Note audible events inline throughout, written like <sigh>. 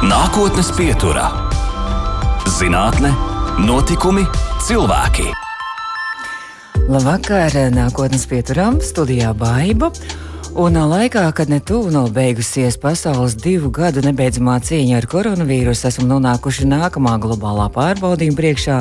Nākotnes pieturā - zinātne, notikumi, cilvēki. Labvakar, nākotnes pieturām, studijā Baiba. Un laikā, kad ne tuvu nav beigusies pasaules divu gadu nebeidzamā cīņa ar koronavīrusu, esam nonākuši nākamā globālā pārbaudījuma priekšā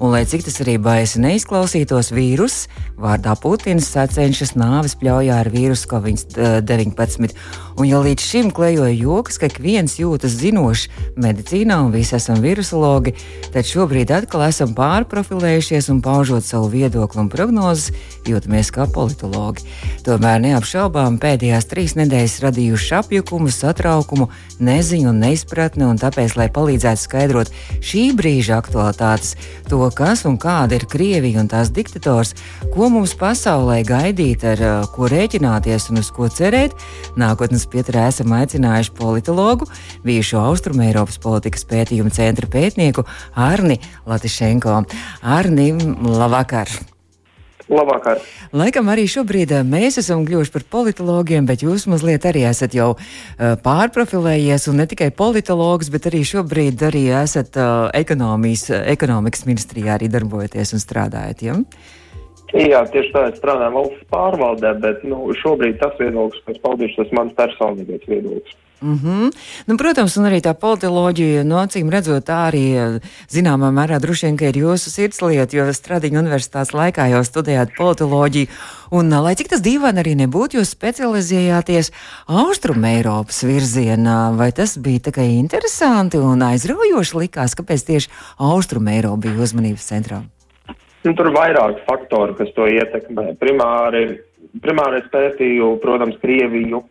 Un, lai cik tas arī baisi neizklausītos, vīruss vārdā Putins sacenšas nāves pļaujā ar vīrusu Covid-19. Un, ja līdz šim klejoja joks, ka ik viens jūtas zinošs medicīnā un visi esam virusologi, tad šobrīd atkal esam pārprofilējušies un paužot savu viedokli un prognozes, jūtamies kā politologi. Tomēr neapšaubām pēdējās trīs nedēļas radījuši apjukumu, satraukumu, neziņu un neizpratni, un tāpēc, lai palīdzētu skaidrot šī brīža aktualitātes, to, kas un kāda ir Krievija un tās diktators, ko mums pasaulē gaidīt, ar ko rēķināties un uz ko cerēt. Nākotnes pieturā esam aicinājuši politologu, bijušo Austrumēropas politikas pētījuma centra pētnieku Arni Latišenko. Arni, labvakar! Labvakar. Laikam arī šobrīd mēs esam kļuvuši par politologiem, bet jūs mazliet arī esat jau uh, pārprofilējies, un ne tikai politologs, bet arī šobrīd arī esat uh, ekonomikas ministrijā arī darbojaties un strādājat. Ja? Jā, tieši tā, es strādāju valsts pārvaldē, bet nu, šobrīd tas viedoklis, kas paudīšu, tas mans personīgais viedoklis. Mm -hmm. nu, protams, un arī tā politoloģija, no acīm redzot, tā arī zināmā mērā droši vien ir jūsu sirdslieta, jo Stradiņa universitātes laikā jau studējāt politoloģiju. Un, lai cik tas dīvaini arī nebūtu, jūs specializējāties Austrum Eiropas virzienā, vai tas bija tikai interesanti un aizraujoši likās, kāpēc tieši Austrum Eiropa bija uzmanības centrā? Nu, tur ir vairāk faktoru, kas to ietekmē. Primāri, primāri es pētīju, protams, Krieviju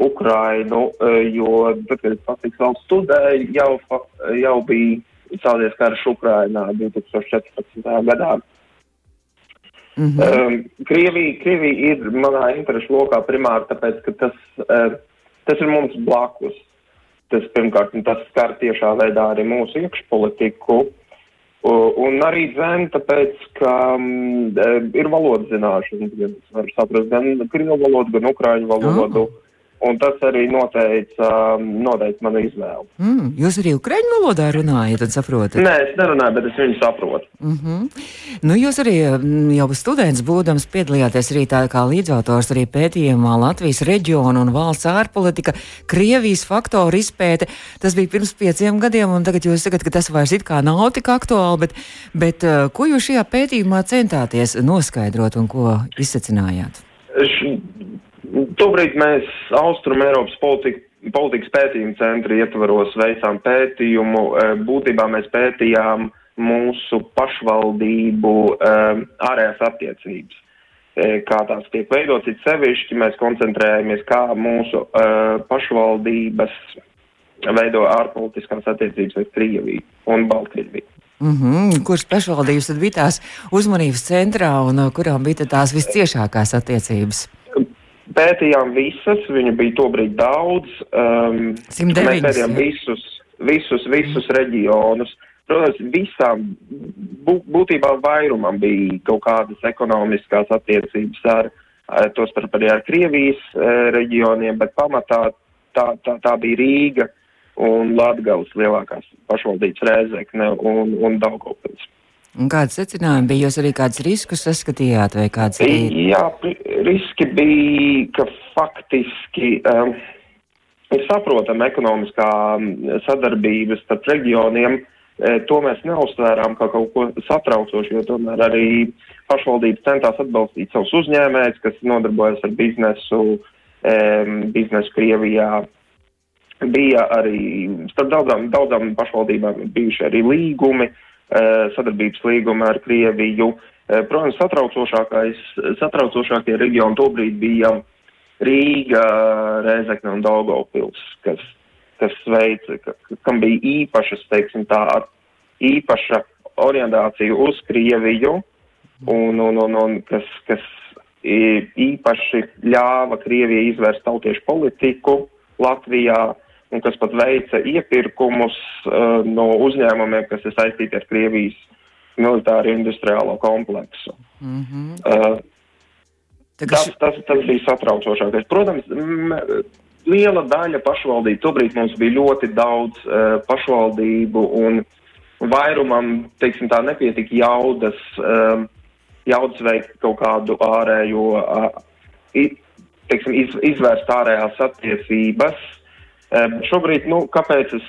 Ukrainu, e, jo es patiks vēl studēju, jau, jau bija sācies karš Ukrainā 2014. gadā. Mm -hmm. um, Krievija, Krievija ir manā interešu lokā primāri tāpēc, ka tas, uh, tas ir mums blakus. Tas pirmkārt, tas skar tiešā veidā arī mūsu iekšpolitiku. Uh, un arī dzēn, tāpēc, ka um, ir valodas zināšanas, gan var saprast gan krievu valodu, gan ukraiņu valodu. Oh. Un tas arī noteica, um, noteica manu izvēli. Mm, jūs arī ukrāņu valodā runājat un saprotat? Nē, es nerunāju, bet es viņu saprotu. Mm -hmm. nu, jūs arī mm, jau students būdams piedalījāties arī tā kā līdzautors arī pētījumā Latvijas reģionu un valsts ārpolitika, Krievijas faktoru izpēte. Tas bija pirms pieciem gadiem, un tagad jūs sakat, ka tas vairs it kā nav tik aktuāli, bet, bet uh, ko jūs šajā pētījumā centāties noskaidrot un ko izsacinājāt? Tobrīd mēs Austrum Eiropas politika, politikas pētījuma centra ietvaros veicām pētījumu. E, būtībā mēs pētījām mūsu pašvaldību um, ārējās attiecības, kā tās tiek veidotas. It sevišķi mēs koncentrējamies, kā mūsu pašvaldības veido ārpolitiskās attiecības ar Krieviju un Baltkrieviju. Mm -hmm. Kuras pašvaldības tad bija tās uzmanības centrā un kurām bija tās visciešākās attiecības? Pētījām visas, viņu bija tobrīd daudz. Um, 109, mēs pētījām visus, visus, visus reģionus. Protams, visām bū, būtībā vairumam bija kaut kādas ekonomiskās attiecības ar, ar to starp arī ar Krievijas e, reģioniem, bet pamatā tā, tā, tā bija Rīga un Latgales lielākās pašvaldības Rēzekne un, un Daugavpils. Un kāds secinājumi bija? Jūs arī kādus riskus saskatījāt vai kāds arī? Jā, riski bija, ka faktiski um, ir saprotama ekonomiskā um, sadarbības starp reģioniem. E, to mēs neuztvērām kā kaut ko satraucošu, jo tomēr arī pašvaldības centās atbalstīt savus uzņēmējus, kas nodarbojas ar biznesu, um, biznesu Krievijā. Bija arī starp daudzām, daudzām pašvaldībām bijuši arī līgumi, uh, sadarbības līgumu ar Krieviju. Eh, protams, satraucošākie reģioni tobrīd bija Rīga, Rēzekne un Daugavpils, kas, kas veica, ka, kam bija īpašas, teiksim tā, īpaša orientācija uz Krieviju un, un, un, un kas, kas īpaši ļāva Krievijai izvērst tautiešu politiku Latvijā un kas pat veica iepirkumus uh, no uzņēmumiem, kas ir saistīti ar Krievijas militāro industriālo kompleksu. Mm -hmm. uh, tas, tas, tas bija satraucošākais. Protams, liela daļa pašvaldību, tobrīd mums bija ļoti daudz uh, pašvaldību un vairumam, teiksim tā, nepietika jaudas, uh, jaudas veikt kaut kādu ārējo, uh, teiksim, iz, izvērst ārējās attiecības. Šobrīd, nu, kāpēc es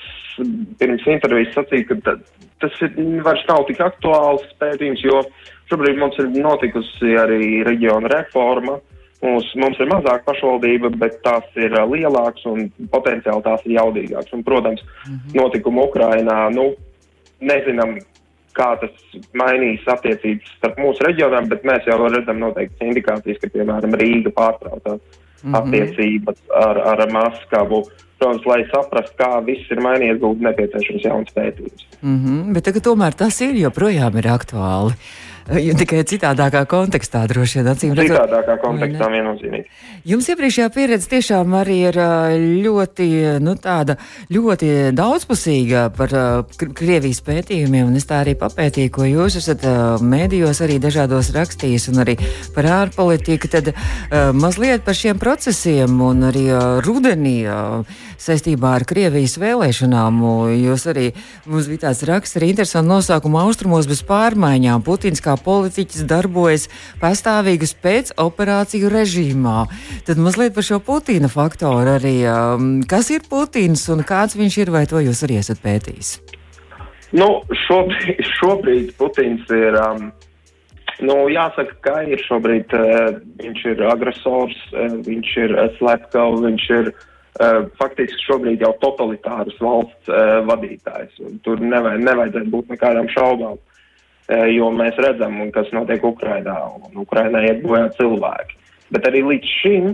pirms intervijas sacīju, ka tas ir, vairs nav tik aktuāls pētījums, jo šobrīd mums ir notikusi arī reģiona reforma. Mums, mums ir mazāk pašvaldība, bet tās ir lielākas un potenciāli tās ir jaudīgākas. Un, protams, -hmm. notikumi Ukrainā, nu, nezinām, kā tas mainīs attiecības starp mūsu reģioniem, bet mēs jau redzam noteikti indikācijas, ka, piemēram, Rīga pārtrauca mm -hmm. attiecības ar, ar Maskavu. Protams, lai saprastu, kā viss ir mainījies, būtu nepieciešams jauns pētījums. Mm -hmm, bet tagad tomēr tas ir joprojām ir aktuāli. <laughs> Ja tikai citādākā kontekstā droši vien acīm redzot. Citādākā kontekstā viennozīmīgi. Jums iepriekšējā pieredze tiešām arī ir ļoti, nu, tāda ļoti daudzpusīga par Krievijas pētījumiem, un es tā arī papētīju, ko jūs esat mēdījos arī dažādos rakstījis, un arī par ārpolitiku, tad mazliet par šiem procesiem un arī rudenī saistībā ar Krievijas vēlēšanām. Jūs arī, mums bija tāds raksts ar interesantu nosaukumu Austrumos bez pārmaiņām. Putins kā politiķis darbojas pastāvīgas pēc operāciju režīmā. Tad mazliet par šo Putina faktoru arī. Um, kas ir Putins un kāds viņš ir, vai to jūs arī esat pētījis? Nu, šobrīd, <laughs> šobrīd Putins ir. Um, nu, jāsaka, ka ir šobrīd uh, viņš ir agresors, uh, viņš ir uh, slepkavs, viņš ir uh, faktiski šobrīd jau totalitāras valsts uh, vadītājs. Tur nevajag, nevajadzētu būt nekādām šaubām. Eh, jo mēs redzam, kas notiek Ukrainā, un Ukrainā iet bojā cilvēki. Bet arī līdz šim,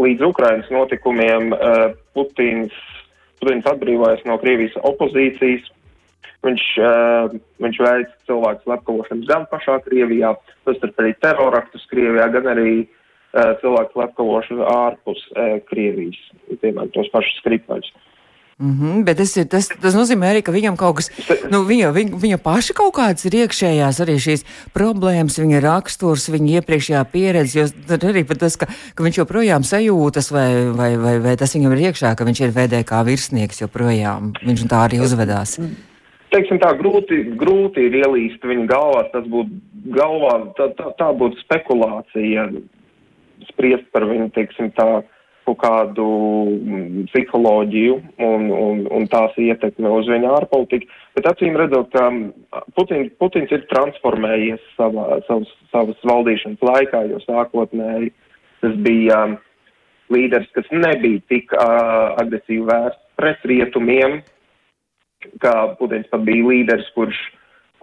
līdz Ukrainas notikumiem, eh, Putins, Putins atbrīvojas no Krievijas opozīcijas. Viņš, uh, viņš veic cilvēku slepkavošanas gan pašā Krievijā, tostarp arī teroraktus Krievijā, gan arī cilvēku slepkavošanu ārpus Krievijas, piemēram, tos pašus skriptaļus. Mm -hmm, bet tas, ir, tas, tas nozīmē arī, ka viņam kaut kas, nu, viņa, viņa, viņa paša kaut kādas ir iekšējās arī šīs problēmas, viņa raksturs, viņa iepriekšējā pieredze, jo tad arī tas, ka, ka viņš joprojām sajūtas, vai, vai, vai, vai tas viņam ir iekšā, ka viņš ir VDK virsnieks joprojām, viņš tā arī uzvedās. Teiksim tā, grūti, grūti ir ielīst viņa galvā, tas būtu galvā, tā, tā, tā būtu spekulācija. Spriest par viņu, teiksim tā kaut kādu mm, psiholoģiju un, un, un tās ietekme uz viņa ārpolitiku, bet acīm redzot, ka Putin, Putins ir transformējies savā, savas, savas valdīšanas laikā, jo sākotnēji tas bija um, līderis, kas nebija tik uh, agresīvi vērsts pret rietumiem, kā Putins pat bija līderis, kurš,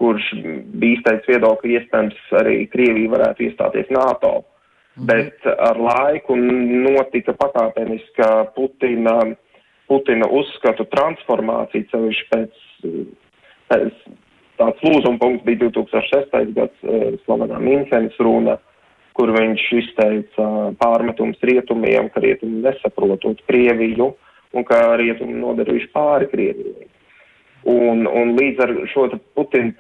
kurš bija izteicis viedokli, iespējams arī Krievija varētu iestāties NATO. Mhm. Bet ar laiku notika pakāpeniska Putina, Putina uzskatu transformācija, ceļš pēc, pēc tāds lūzuma punkts bija 2006. gads eh, slavenā Minhenes runa, kur viņš izteica pārmetums rietumiem, ka rietumi nesaprotot Krieviju un ka rietumi nodarījuši pāri Krievijai. Un, un līdz ar šo Putina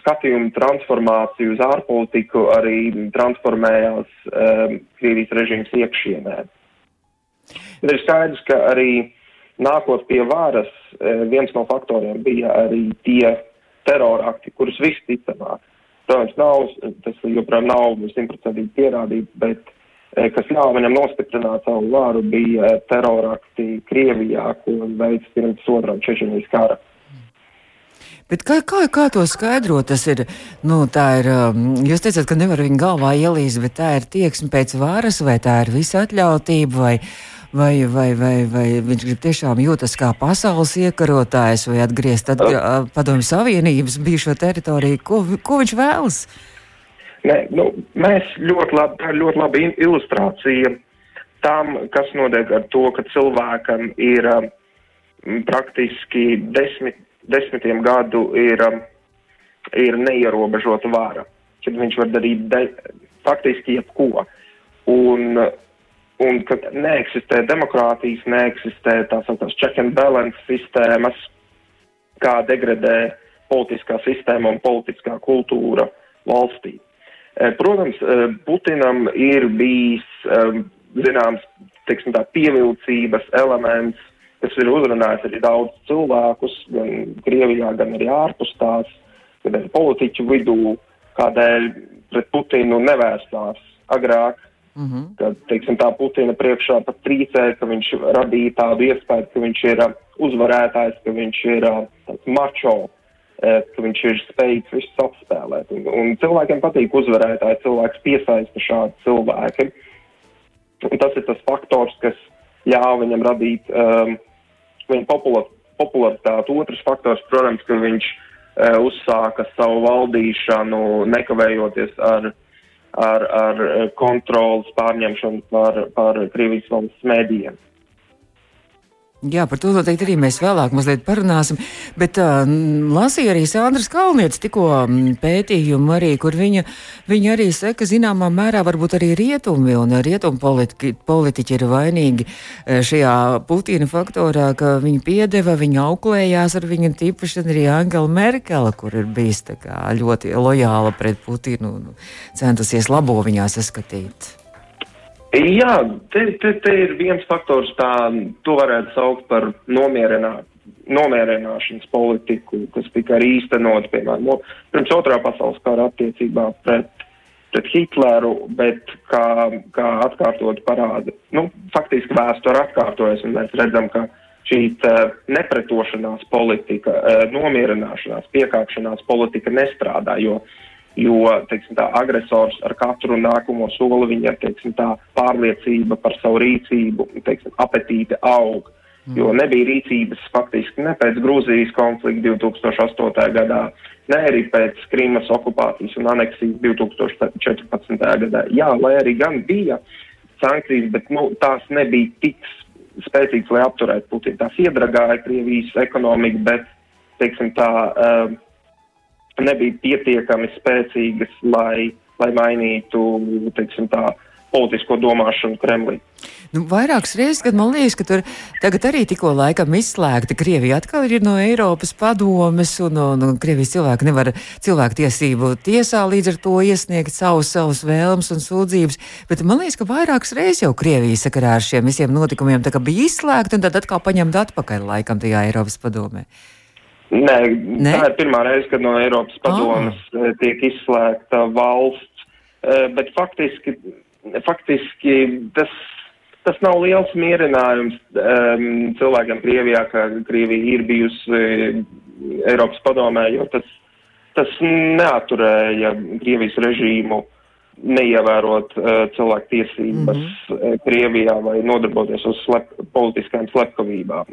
skatījumu transformāciju uz ārpolitiku arī transformējās um, Krievijas režīms iekšienē. Bet ir skaidrs, ka arī nākot pie varas, uh, viens no faktoriem bija arī tie terorakti, kurus visticamāk, protams, nav, tas joprojām nav simtprocentīgi pierādīts, bet uh, kas ļāva viņam nostiprināt savu varu, bija terorakti Krievijā, ko veids pirms otrā Čečenijas kara. Bet kā, kā, kā to skaidrot? Tas ir, nu, ir, um, jūs teicat, ka nevar viņu galvā ielīst, bet tā ir tieksme pēc varas, vai tā ir visa atļautība, vai, vai, vai, vai, vai viņš grib tiešām jūtas kā pasaules iekarotājs, vai atgriezt atgr padomju savienības bijušo teritoriju. Ko, ko viņš vēlas? Nē, nu, mēs ļoti labi, tā ir ļoti laba ilustrācija tam, kas notiek ar to, ka cilvēkam ir um, praktiski desmit desmitiem gadu ir, um, ir neierobežota vara, kad viņš var darīt de, faktiski jebko. Un, un kad neeksistē demokrātijas, neeksistē tā sauktās check and balance sistēmas, kā degradē politiskā sistēma un politiskā kultūra valstī. Eh, protams, eh, Putinam ir bijis um, zināms tā pievilcības elements, kas ir uzrunājis arī daudz cilvēkus, gan Krievijā, gan arī ārpus tās, gan arī politiķu vidū, kādēļ pret Putinu nevērstās agrāk. Mm -hmm. Kad, teiksim, tā Putina priekšā pat trīcē, ka viņš radīja tādu iespēju, ka viņš ir uh, uzvarētājs, ka viņš ir uh, tāds mačo, uh, ka viņš ir spējīgs visus apspēlēt. Un, un cilvēkiem patīk uzvarētāji, cilvēks piesaista šādu cilvēku. Un tas ir tas faktors, kas ļāva viņam radīt um, viņa popular, popularitāti. Otrs faktors, protams, ka viņš uh, uzsāka savu valdīšanu nekavējoties ar, ar, ar kontrolas pārņemšanu par, par Krievijas valsts mēdījiem. Jā, par to noteikti arī mēs vēlāk mazliet parunāsim. Bet uh, lasīju arī Sandras Kalnietes tikko pētījumu, arī, kur viņa, viņa arī saka, zināmā mērā varbūt arī rietumi un rietumu politiķi, politiķi ir vainīgi šajā Putina faktorā, ka viņi piedeva, viņi auklējās ar viņu tīpaši arī Angela Merkele, kur ir bijis ļoti lojāla pret Putinu un centusies labo viņā saskatīt. Jā, te, te, te ir viens faktors, tā to varētu saukt par nomierinā, nomierināšanas politiku, kas tika arī īstenot, piemēram, no, pirms otrā pasaules kara attiecībā pret, pret Hitleru, bet kā, kā atkārtot parāda, nu, faktiski vēsture atkārtojas, un mēs redzam, ka šī nepretošanās politika, nomierināšanās, piekāpšanās politika nestrādā, jo uh, jo teiksim, tā, agresors ar katru nākamo soli viņa teiksim, tā, pārliecība par savu rīcību, teiksim, apetīte aug. Mm. Jo nebija rīcības faktiski ne pēc Grūzijas konflikta 2008. gadā, ne arī pēc Krīmas okupācijas un aneksijas 2014. gadā. Jā, lai arī gan bija sankcijas, bet nu, tās nebija tik spēcīgas, lai apturētu Putinu. Tās iedragāja Krievijas ekonomiku, bet, teiksim tā, uh, nebija pietiekami spēcīgas, lai, lai mainītu, teiksim tā, politisko domāšanu Kremlī. Nu, vairākas reizes, kad man liekas, ka tur tagad arī tikko laikam izslēgta Krievija atkal ir no Eiropas padomes, un, un, un Krievijas cilvēki nevar cilvēku tiesību tiesā līdz ar to iesniegt savus, savus vēlmes un sūdzības. Bet man liekas, ka vairākas reizes jau Krievija sakarā ar šiem visiem notikumiem bija izslēgta un tad atkal paņemta atpakaļ laikam tajā Eiropas padomē. Nē, Nē, tā ir pirmā reize, kad no Eiropas padomas oh. tiek izslēgta valsts, eh, bet faktiski, faktiski tas, tas nav liels mierinājums um, cilvēkiem Krievijā, ka Krievija ir bijusi Eiropas padomē, jo tas, tas neaturēja Krievijas režīmu neievērot cilvēku tiesības mm -hmm. Krievijā vai nodarboties uz slep, politiskām slepkavībām.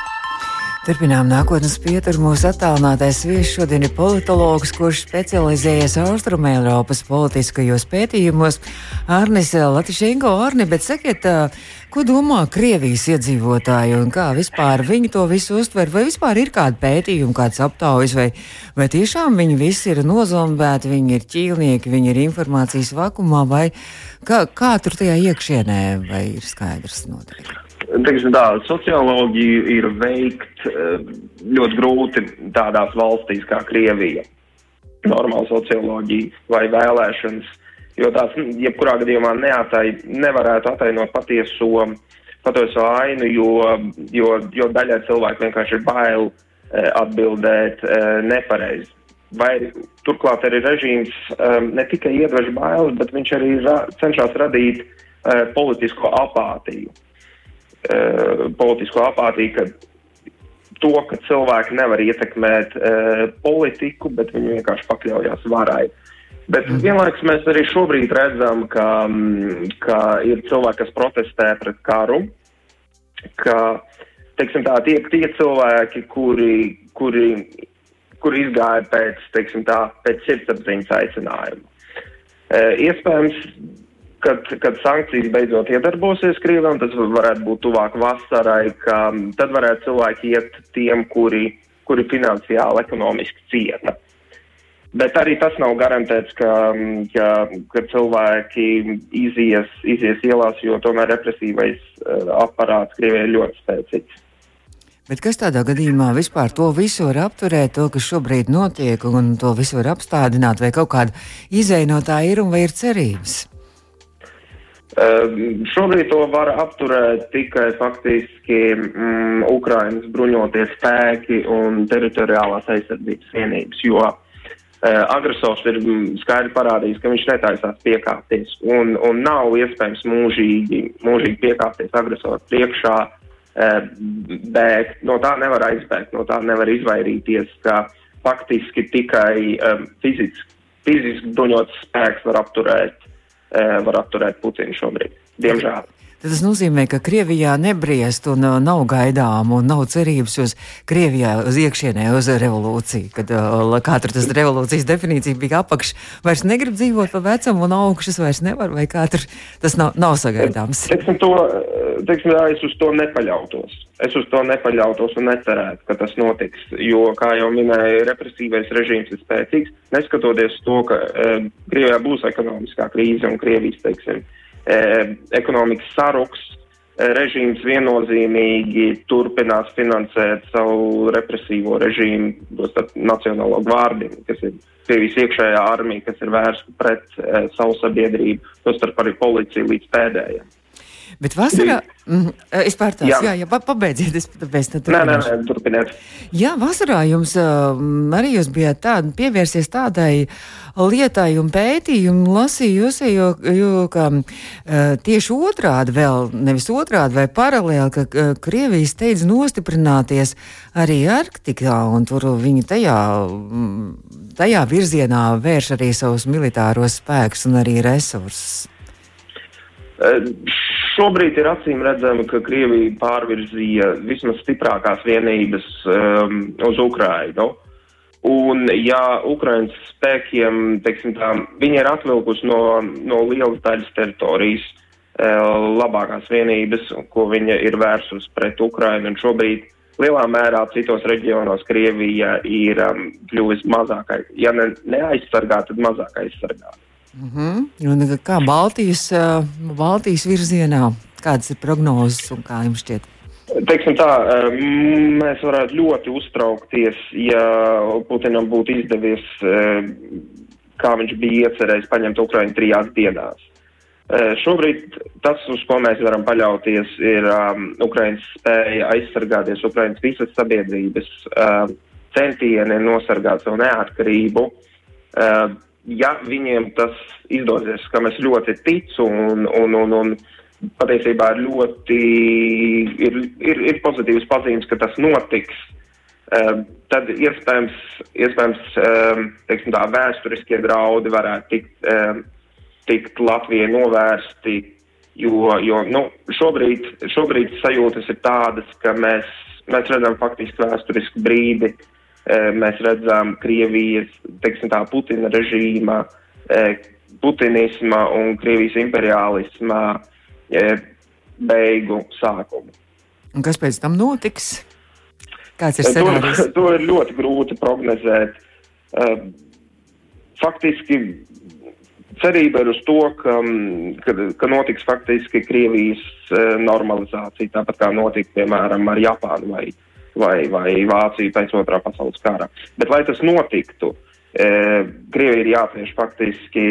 Turpinām nākotnes pieturu. Mūsu attālinātais viesis šodien ir politologs, kurš specializējies Austrumēropas politiskajos pētījumos. Arnis Latišenko, Arni, bet sakiet, ko domā Krievijas iedzīvotāji un kā vispār viņi to visu uztver? Vai vispār ir kādi pētījumi, kāds aptaujas, vai, vai tiešām viņi visi ir nozombēti, viņi ir ķīlnieki, viņi ir informācijas vakumā, vai kā, kā tur tajā iekšienē, vai ir skaidrs noteikti? Teiksim, tā, socioloģiju ir veikt eh, ļoti grūti tādās valstīs kā Krievija. Normāla socioloģija vai vēlēšanas, jo tās jebkurā gadījumā neatai, nevarētu atainot patieso, patieso ainu, jo, jo, jo daļai cilvēku vienkārši ir bail eh, atbildēt eh, nepareizi. Vai turklāt arī režīms ne tikai iedvež bailes, bet viņš arī ra cenšas radīt politisko apātiju. Uh, politisko apātiju, ka to, ka cilvēki nevar ietekmēt uh, politiku, bet viņi vienkārši pakļaujas varai. Bet mm. vienlaikus mēs arī šobrīd redzam, ka, ka ir cilvēki, kas protestē pret karu, ka teiksim, tā, tie, tie cilvēki, kuri, kuri, kuri izgāja pēc, teiksim, tā, pēc sirdsapziņas aicinājuma. Uh, iespējams, kad, kad sankcijas beidzot iedarbosies Krievijam, tas varētu būt tuvāk vasarai, ka tad varētu cilvēki iet tiem, kuri, kuri finansiāli, ekonomiski cieta. Bet arī tas nav garantēts, ka, ka, ka cilvēki izies, izies ielās, jo tomēr represīvais uh, aparāts Krievijai ir ļoti spēcīgs. Bet kas tādā gadījumā vispār to visu var apturēt, to, kas šobrīd notiek, un to visu var apstādināt, vai kaut kāda izēja no tā ir un vai ir cerības? Uh, šobrīd to var apturēt tikai faktiski mm, Ukrainas bruņoties spēki un teritoriālās aizsardzības vienības, jo uh, agresors ir skaidri parādījis, ka viņš netaisās piekāpties un, un nav iespējams mūžīgi, mūžīgi piekāpties agresoru priekšā. Uh, bēgt, no tā nevar aizbēgt, no tā nevar izvairīties, ka faktiski tikai um, fiziski, fiziski bruņots spēks var apturēt, var apturēt Putinu šobrīd. Diemžēl. Tas nozīmē, ka Krievijā nebriest un uh, nav gaidām un nav cerības uz Krievijā, uz iekšienē, uz revolūciju. Kad kā tur tas revolūcijas definīcija bija apakš, vairs negrib dzīvot pa vecumu un augšas vairs nevar, vai tur tas nav, nav sagaidāms. Teiksim, to, teiksim, jā, es uz to nepaļautos. Es uz to nepaļautos un necerētu, ka tas notiks, jo, kā jau minēja, represīvais režīms ir spēcīgs, neskatoties to, ka uh, Krievijā būs ekonomiskā krīze un Krievijas, teiksim, E, ekonomikas saruks, e, režīms viennozīmīgi turpinās finansēt savu represīvo režīmu, tos nacionālo gvārdi, kas ir Krievijas iekšējā armija, kas ir vērsta pret e, savu sabiedrību, tostarp arī policiju līdz pēdējiem. Bet vasarā, mm, es pārtāju, jā, jā, jā pabeidziet, es tāpēc nē, nē, nē, turpiniet. Jā, vasarā jums arī jūs bijāt tādi, pievērsies tādai lietai un pētījumu lasīju, jo, jo ka, tieši otrādi vēl, nevis otrādi vai paralēli, ka Krievija steidz nostiprināties arī Arktikā, un tur viņi tajā, tajā virzienā vērš arī savus militāros spēkus un arī resursus. Šobrīd ir acīm redzama, ka Krievija pārvirzīja vismaz stiprākās vienības um, uz Ukrainu. Un, ja Ukraiņas spēkiem, teiksim tā, viņi ir atvilkusi no, no lielas daļas teritorijas uh, labākās vienības, ko viņa ir vērsus pret Ukrainu, un šobrīd lielā mērā citos reģionos Krievija ir um, kļuvis mazāk, ja ne, neaizsargāta, tad mazāk aizsargāta. Mm -hmm. Un kā Baltijas, uh, Baltijas virzienā, kādas ir prognozes un kā jums šķiet? Teiksim tā, uh, mēs varētu ļoti uztraukties, ja Putinam būtu izdevies, uh, kā viņš bija iecerējis, paņemt Ukraiņu trijās dienās. Šobrīd tas, uz ko mēs varam paļauties, ir um, Ukraiņas spēja aizsargāties, Ukraiņas visas sabiedrības uh, centieni nosargāt savu neatkarību. Uh, ja viņiem tas izdosies, kam es ļoti ticu un, un, un, un patiesībā ir ļoti, ir, ir, ir pozitīvas pazīmes, ka tas notiks, uh, tad iespējams, iespējams uh, teiksim tā, vēsturiskie draudi varētu tikt, uh, tikt Latvijai novērsti, jo, jo nu, šobrīd, šobrīd sajūtas ir tādas, ka mēs, mēs redzam faktiski vēsturisku brīdi, mēs redzam Krievijas, teiksim tā, Putina režīma, putinisma un Krievijas imperialisma beigu sākumu. Un kas pēc tam notiks? Kāds ir scenārijs? To, <laughs> to ir ļoti grūti prognozēt. Faktiski cerība ir uz to, ka, ka, ka notiks faktiski Krievijas normalizācija, tāpat kā notika, piemēram, ar Japānu vai Japānu vai, vai Vāciju pēc otrā pasaules kara. Bet, lai tas notiktu, e, Krievija ir jāpieš faktiski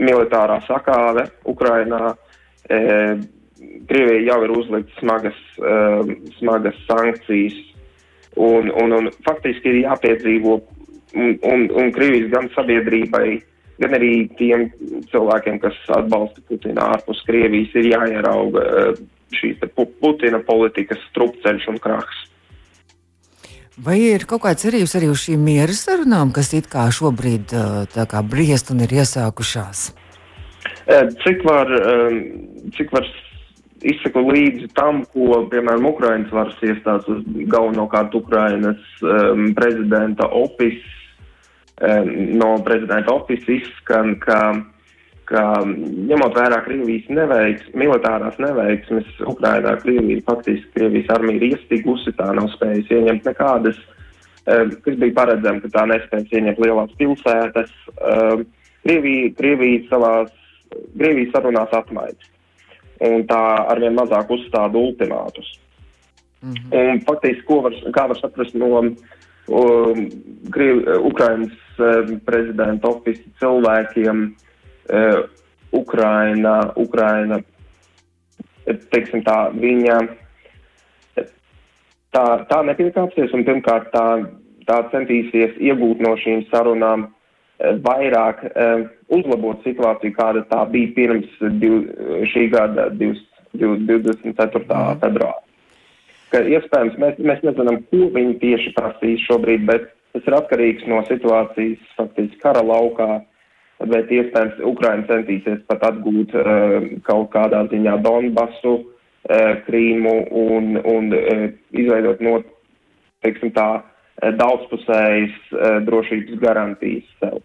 militārā sakāve Ukrainā. E, Krievija jau ir uzlikta smagas, e, smagas sankcijas, un, un, un faktiski ir jāpiedzīvo, un, un, un Krievijas gan sabiedrībai, gan arī tiem cilvēkiem, kas atbalsta Putinu ārpus Krievijas, ir jāierauga šīs Putina politikas strupceļš un krahs. Vai ir kaut kāds cerības arī uz šīm miera sarunām, kas it kā šobrīd kā briest un ir iesākušās? Cik var, cik var izsaku līdzi tam, ko, piemēram, Ukrainas varas iestādes, galvenokārt Ukrainas um, prezidenta opis, um, no prezidenta opis izskan, ka ka ņemot vērā Krievijas neveiksmes, militārās neveiksmes, Ukrainā Krievija faktiski Krievijas armija ir iestigusi, tā nav spējusi ieņemt nekādas, um, kas bija paredzama, ka tā nespēs ieņemt lielās pilsētas. Um, Krievija, Krievija savās, Krievija sarunās atmaiņas, un tā arvien mazāk uzstāda ultimātus. -hmm. Un faktiski, ko var, kā var saprast no um, Ukrainas um, prezidenta ofisa cilvēkiem, Ukraina, Ukraina, teiksim tā, viņa tā, tā nepiekāpsies un pirmkārt tā, tā centīsies iegūt no šīm sarunām vairāk uzlabot situāciju, kāda tā bija pirms div, šī gada 24. Mm. februāra. Ka iespējams mēs, mēs nezinām, ko viņi tieši prasīs šobrīd, bet tas ir atkarīgs no situācijas faktiski kara laukā, bet iespējams Ukraina centīsies pat atgūt uh, kaut kādā ziņā Donbasu, Eh, Krīmu un, un eh, izveidot no, teiksim tā, eh, daudzpusējas drošības garantijas sev.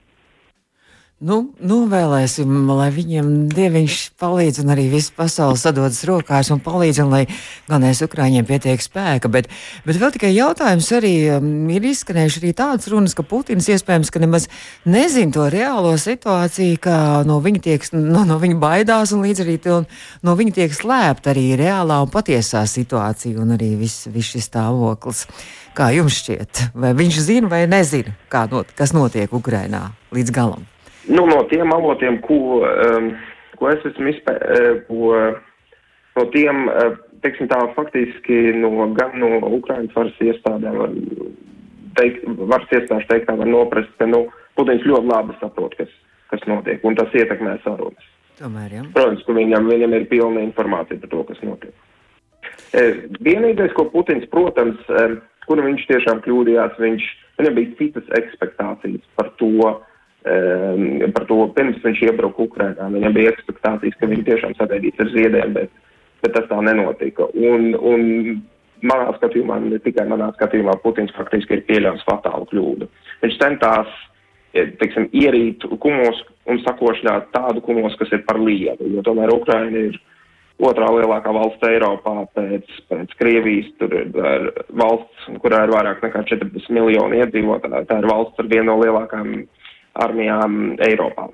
Nu, novēlēsim, lai viņiem dieviņš palīdz un arī viss pasaules sadodas rokās un palīdz, un lai es Ukraiņiem pietiek spēka. Bet, bet vēl tikai jautājums arī um, ir izskanējuši arī tādas runas, ka Putins iespējams, ka nemaz nezin to reālo situāciju, ka no viņa tiek, no, no viņa baidās un līdz arī to, no viņa tiek slēpta arī reālā un patiesā situācija un arī viss vis šis stāvoklis. Kā jums šķiet? Vai viņš zina vai nezina, not, kas notiek Ukrainā līdz galam? Nu, no tiem avotiem, ko, um, ko es esmu izpētījis, ko no tiem, uh, teiksim tā, faktiski no, gan no Ukrainas varas iestādēm var teikt, varas iestādes teikt, tā var noprast, ka, nu, Putins ļoti labi saprot, kas, kas notiek, un tas ietekmē sarunas. Tomēr, ja. Protams, ka viņam, viņam ir pilna informācija par to, kas notiek. E, vienīgais, ko Putins, protams, kuru viņš tiešām kļūdījās, viņš, viņam bija citas ekspektācijas par to, par to, pirms viņš iebruka Ukrainā. Viņam bija ekspektācijas, ka viņi tiešām sagaidīs ar ziediem, bet, bet tas tā nenotika. Un, un manā skatījumā, ne tikai manā skatījumā, Putins faktiski ir pieļāvis fatālu kļūdu. Viņš centās eh, teiksim, ierīt kumos un sakošļāt tādu kumos, kas ir par lielu, jo tomēr Ukraina ir otrā lielākā valsts Eiropā pēc, pēc Krievijas. Tur ir valsts, kurā ir vairāk nekā 40 miljoni iedzīvotāji. Tā ir valsts ar vienu no lielākām armijām Eiropā.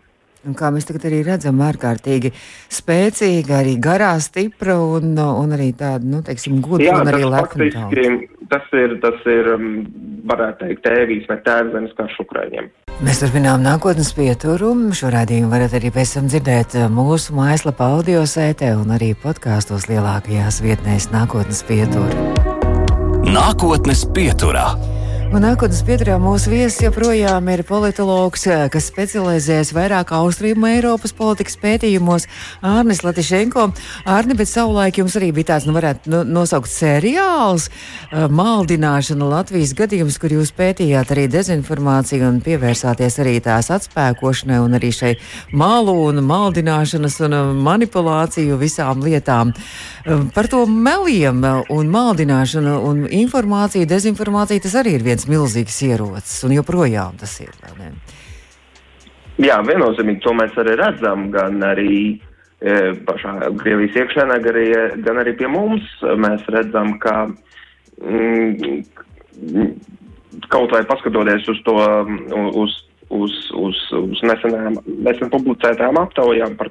Un kā mēs tagad arī redzam, ārkārtīgi spēcīga, arī garā, stipra un, un arī tāda, nu, teiksim, gudra un arī lepna. Tas ir, tas ir, um, varētu teikt, tēvijas vai tēvzemes karš Ukraiņiem. Mēs turpinām nākotnes pieturu. Šo rādījumu varat arī pēc tam dzirdēt uh, mūsu mājaslapā audio sētē un arī podkāstos lielākajās vietnēs nākotnes pieturu. Nākotnes pieturā. Un nākotnes pieturā mūsu viesis joprojām ir politologs, eh, kas specializējas vairāk austrumu Eiropas politikas pētījumos - Ārnis Latišenko. Ārni, bet savulaik jums arī bija tāds, nu varētu nosaukt seriāls eh, - maldināšana Latvijas gadījums, kur jūs pētījāt arī dezinformāciju un pievērsāties arī tās atspēkošanai un arī šai malu un maldināšanas un eh, manipulāciju visām lietām. Par to meliem un maldināšanu un informāciju, dezinformāciju tas arī ir viens viens milzīgs ierocis, un joprojām tas ir. Jā, viennozīmīgi to mēs arī redzam, gan arī e, pašā Krievijas iekšēnē, gan arī, gan arī pie mums. Mēs redzam, ka mm, kaut vai paskatoties uz to, uz, uz, uz, uz nesenām, nesen publicētām aptaujām par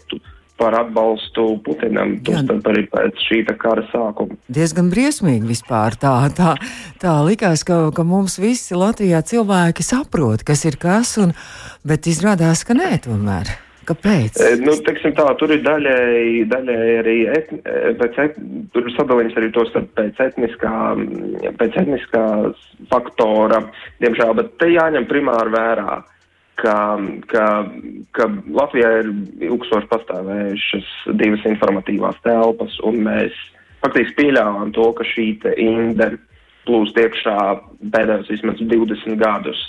par atbalstu Putinam, tostarp arī pēc šī kara sākuma. Diezgan briesmīgi vispār tā, tā, tā likās, ka, ka mums visi Latvijā cilvēki saprot, kas ir kas, un, bet izrādās, ka nē tomēr. Kāpēc? E, nu, teiksim tā, tur ir daļēji, daļēji arī etni, e, pēc et, tur sadalījums arī tos pēc etniskā, pēc etniskā faktora, diemžēl, bet te jāņem primāri vērā. Uh, ka, ka, ka Latvijā ir ilgstoši pastāvējušas divas informatīvās telpas, un mēs faktiski pieļāvām to, ka šī inde plūst iekšā pēdējos vismaz 20 gadus.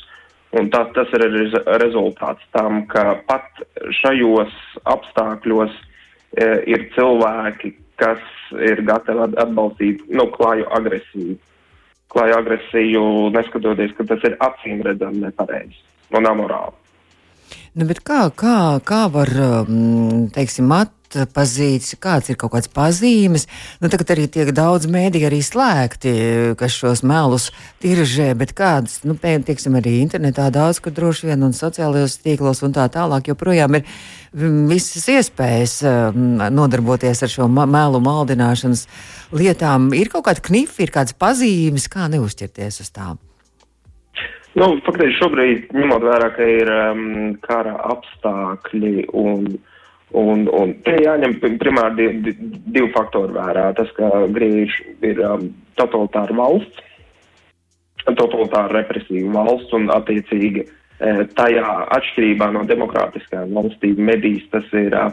Un tas, tas ir rezultāts tam, ka pat šajos apstākļos e, ir cilvēki, kas ir gatavi atbalstīt nu, klāju agresiju. Klāju agresiju, neskatoties, ka tas ir acīm redzami nepareizi un amorāli. Nu, kā, kā, kā var um, teiksim, at, atpazīts, kāds ir kaut kāds pazīmes. Nu, tagad arī tiek daudz mēdī arī slēgti, kas šos melus tiražē, bet kādas, nu, piemēram, arī internetā daudz, kur droši vien un sociālajos tīklos un tā tālāk joprojām ir mm, visas iespējas mm, nodarboties ar šo melu maldināšanas lietām. Ir kaut kāda knifa, ir kādas pazīmes, kā neuzķerties uz tām. Nu, faktiski šobrīd, ņemot vērā, ka ir um, kara apstākļi un, un, un te jāņem primāri divi, divi faktori vērā. Tas, ka Grieķija ir um, totalitāra valsts, totalitāra represīva valsts un attiecīgi e, tajā atšķirībā no demokrātiskām valstīm medijas tas ir uh,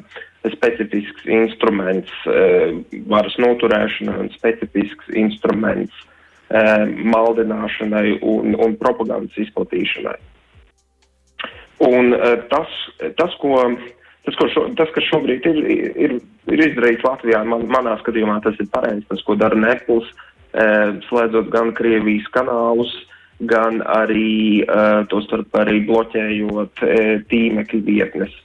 specifisks instruments uh, varas noturēšanai un specifisks instruments Eh, maldināšanai un, un propagandas izplatīšanai. Un eh, tas, tas, ko, tas, ko šo, tas kas šobrīd ir, ir, ir izdarīts Latvijā, man, manā skatījumā tas ir pareizi, tas, ko dara Nepls, eh, slēdzot gan Krievijas kanālus, gan arī to starp arī bloķējot tīmekļa vietnes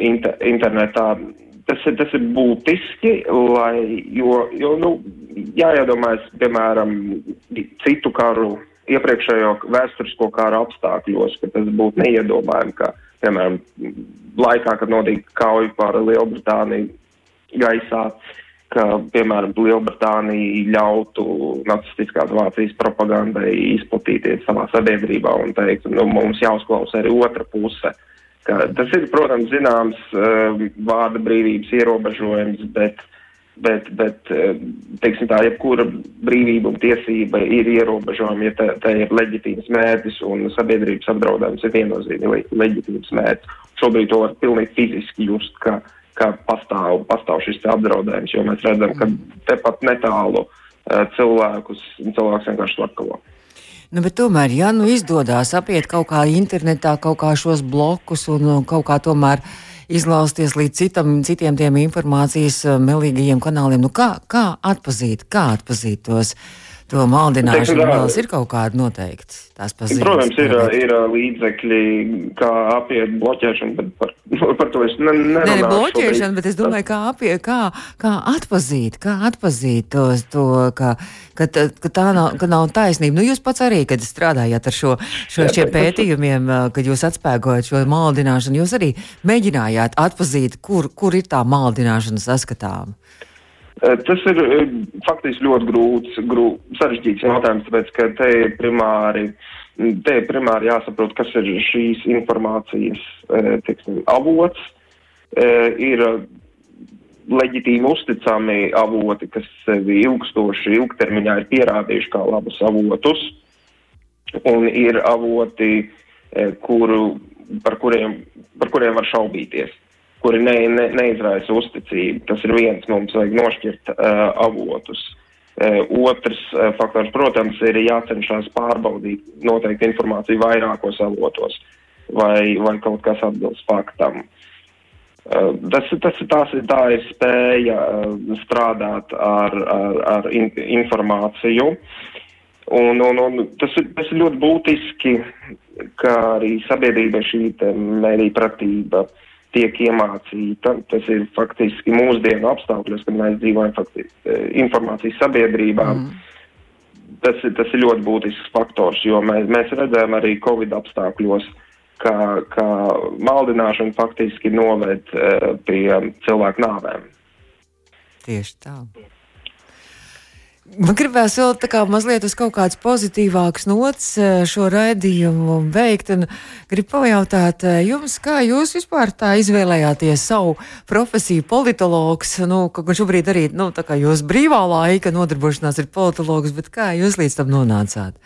inter, internetā tas ir, tas ir būtiski, lai, jo, jo nu, jāiedomājas, piemēram, citu karu, iepriekšējo vēsturisko kāru apstākļos, ka tas būtu neiedomājami, ka, piemēram, laikā, kad notika kauja par Lielbritāniju gaisā, ka, piemēram, Lielbritānija ļautu nacistiskās Vācijas propagandai izplatīties savā sabiedrībā un teikt, nu, mums jāuzklausa arī otra puse. Uh, tas ir, protams, zināms uh, vārda brīvības ierobežojums, bet, bet, bet uh, teiksim tā, jebkura brīvība un tiesība ir ierobežojama, ja tā, tā ir leģitīvs mērķis un sabiedrības apdraudējums ir viennozīmīgi leģitīvs mērķis. Šobrīd to var pilnīgi fiziski just, ka, ka pastāv, pastāv šis apdraudējums, jo mēs redzam, ka tepat netālu uh, cilvēkus, cilvēks vienkārši slepkavo. Nu, tomēr, ja nu izdodas apiet kaut kā internetā, kaut kā šos blokus un kaut kā tomēr izlausties līdz citam, citiem tiem informācijas eh, melīgajiem kanāliem, nu kā, kā atpazīt, kā atpazīt tos? To maldināšanu vēl ir kaut kāda noteikti. Protams, ir, ir līdzekļi, kā apiet bloķēšanu, bet par, <laughs> par to es ne, nerunāšu. Ne, bloķēšana, bet es domāju, kā, apie, kā, kā atpazīt, kā atpazīt to, to ka, ka, ka tā nav, ka nav taisnība. Nu, jūs pats arī, kad strādājāt ar šo, šo šiem pētījumiem, kad jūs atspēgojat šo maldināšanu, jūs arī mēģinājāt atpazīt, kur, kur ir tā maldināšana saskatāma. Tas ir faktiski ļoti grūts, grūts sarežģīts jautājums, tāpēc, ka te ir primāri, te ir primāri jāsaprot, kas ir šīs informācijas teiksim, avots. Ir leģitīmi uzticami avoti, kas sevi ilgstoši, ilgtermiņā ir pierādījuši kā labus avotus, un ir avoti, kuru, par, kuriem, par kuriem var šaubīties kuri ne, ne, neizraisa uzticību. Tas ir viens, mums vajag nošķirt uh, avotus. Uh, otrs uh, faktors, protams, ir jācenšas pārbaudīt noteikti informāciju vairākos avotos, vai, vai kaut kas atbilst faktam. Uh, tas, tas, tas ir tā ir spēja uh, strādāt ar, ar, ar in, informāciju. Un, un, un tas, ir, tas ir ļoti būtiski, ka arī sabiedrība šī mērī pratība uh, tiek iemācīta. Tas ir faktiski mūsdienu apstākļos, kad mēs dzīvojam faktiski, e, informācijas sabiedrībā. Mm. Tas, tas ir ļoti būtisks faktors, jo mēs, mēs redzējām arī Covid apstākļos, ka, ka maldināšana faktiski noved uh, pie cilvēku nāvēm. Tieši tā. Man gribēs vēl tā kā mazliet uz kaut kādas pozitīvākas nots eh, šo raidījumu un gribu pajautāt eh, jums, kā jūs vispār tā izvēlējāties savu profesiju politologs, nu, gan šobrīd arī, nu, tā kā jūs brīvā laika nodarbošanās ir politologs, bet kā jūs līdz tam nonācāt?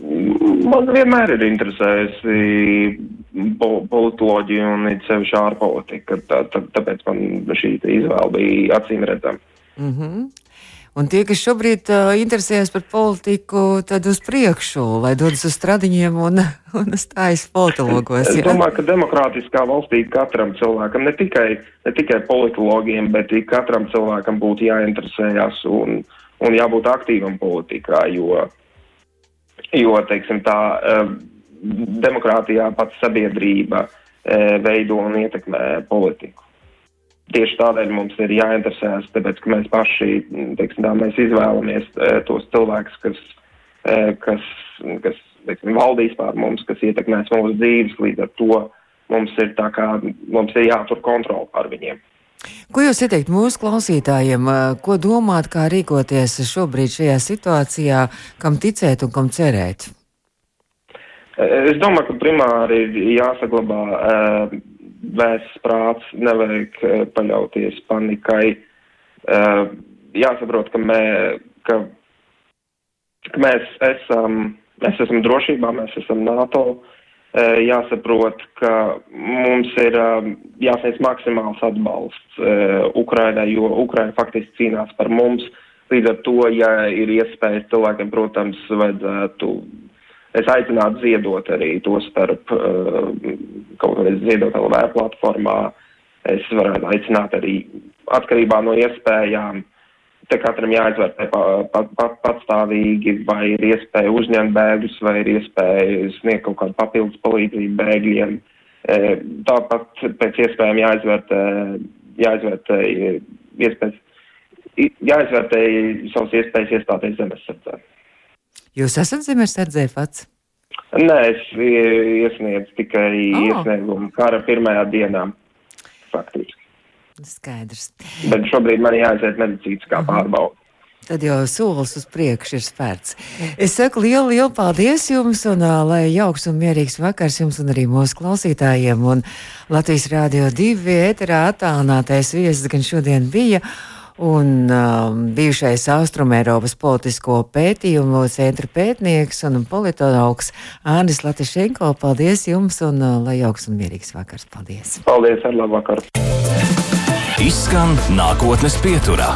Man vienmēr ir interesējusi po politoloģija un it sevišķi ārpolitika, tā, tā, tāpēc man šī izvēle bija acīm redzama. Mm -hmm. Un tie, kas šobrīd uh, interesējas par politiku, tad uz priekšu, lai dodas uz stradiņiem un, <laughs> un stājas politologos. Es domāju, ka demokrātiskā valstī katram cilvēkam, ne tikai, ne tikai politologiem, bet katram cilvēkam būtu jāinteresējas un, un jābūt aktīvam politikā, jo, jo teiksim tā, demokrātijā pats sabiedrība veido un ietekmē politiku. Tieši tādēļ mums ir jāinteresējas, tāpēc, ka mēs paši, teiksim, tā, mēs izvēlamies tos cilvēkus, kas, kas, kas teiksim, valdīs pār mums, kas ietekmēs mūsu dzīves, līdz ar to mums ir tā kā, mums ir jātur kontroli pār viņiem. Ko jūs ieteikt mūsu klausītājiem, ko domāt, kā rīkoties šobrīd šajā situācijā, kam ticēt un kam cerēt? Es domāju, ka primāri ir jāsaglabā vēsts prāts, nevajag uh, paļauties panikai. Uh, jāsaprot, ka, mē, ka, ka mēs esam, mēs esam drošībā, mēs esam NATO. Eh, jāsaprot, ka mums ir eh, jāsniedz maksimāls atbalsts eh, Ukrainai, jo Ukraina faktiski cīnās par mums. Līdz ar to, ja ir iespējas cilvēkiem, protams, vajadzētu. Es aicinātu ziedot arī to starp kaut kādā ziedot LV platformā. Es varētu aicināt arī atkarībā no iespējām te katram jāizvērtē pa, pa, pa, patstāvīgi, vai ir iespēja uzņemt bēgļus, vai ir iespēja sniegt kaut kādu papildus palīdzību bēgļiem. E, tāpat pēc iespējām jāizvērtē, jāizvērtē iespējas, jāizvērtē savas iespējas iestāties zemesardzē. Jūs esat zemesardzē pats? Nē, es iesniedzu tikai oh. iesniegumu kara pirmajā dienā, faktiski. Skaidrs. Bet šobrīd man jāaiziet medicīnas kā pārbauda. Tad jau solis uz priekšu ir spērts. Es saku lielu, lielu paldies jums, un lai jauks un mierīgs vakars jums un arī mūsu klausītājiem. Un Latvijas Rādio 2 ēterā attālinātais viesis gan šodien bija. Un um, bijušais Austrumēropas politisko pētījumu centra pētnieks un politologs Ānis Latišenko. Paldies jums un uh, lai jauks un mierīgs vakars. Paldies! Paldies, ar labu vakaru! Izskan nākotnes pieturā.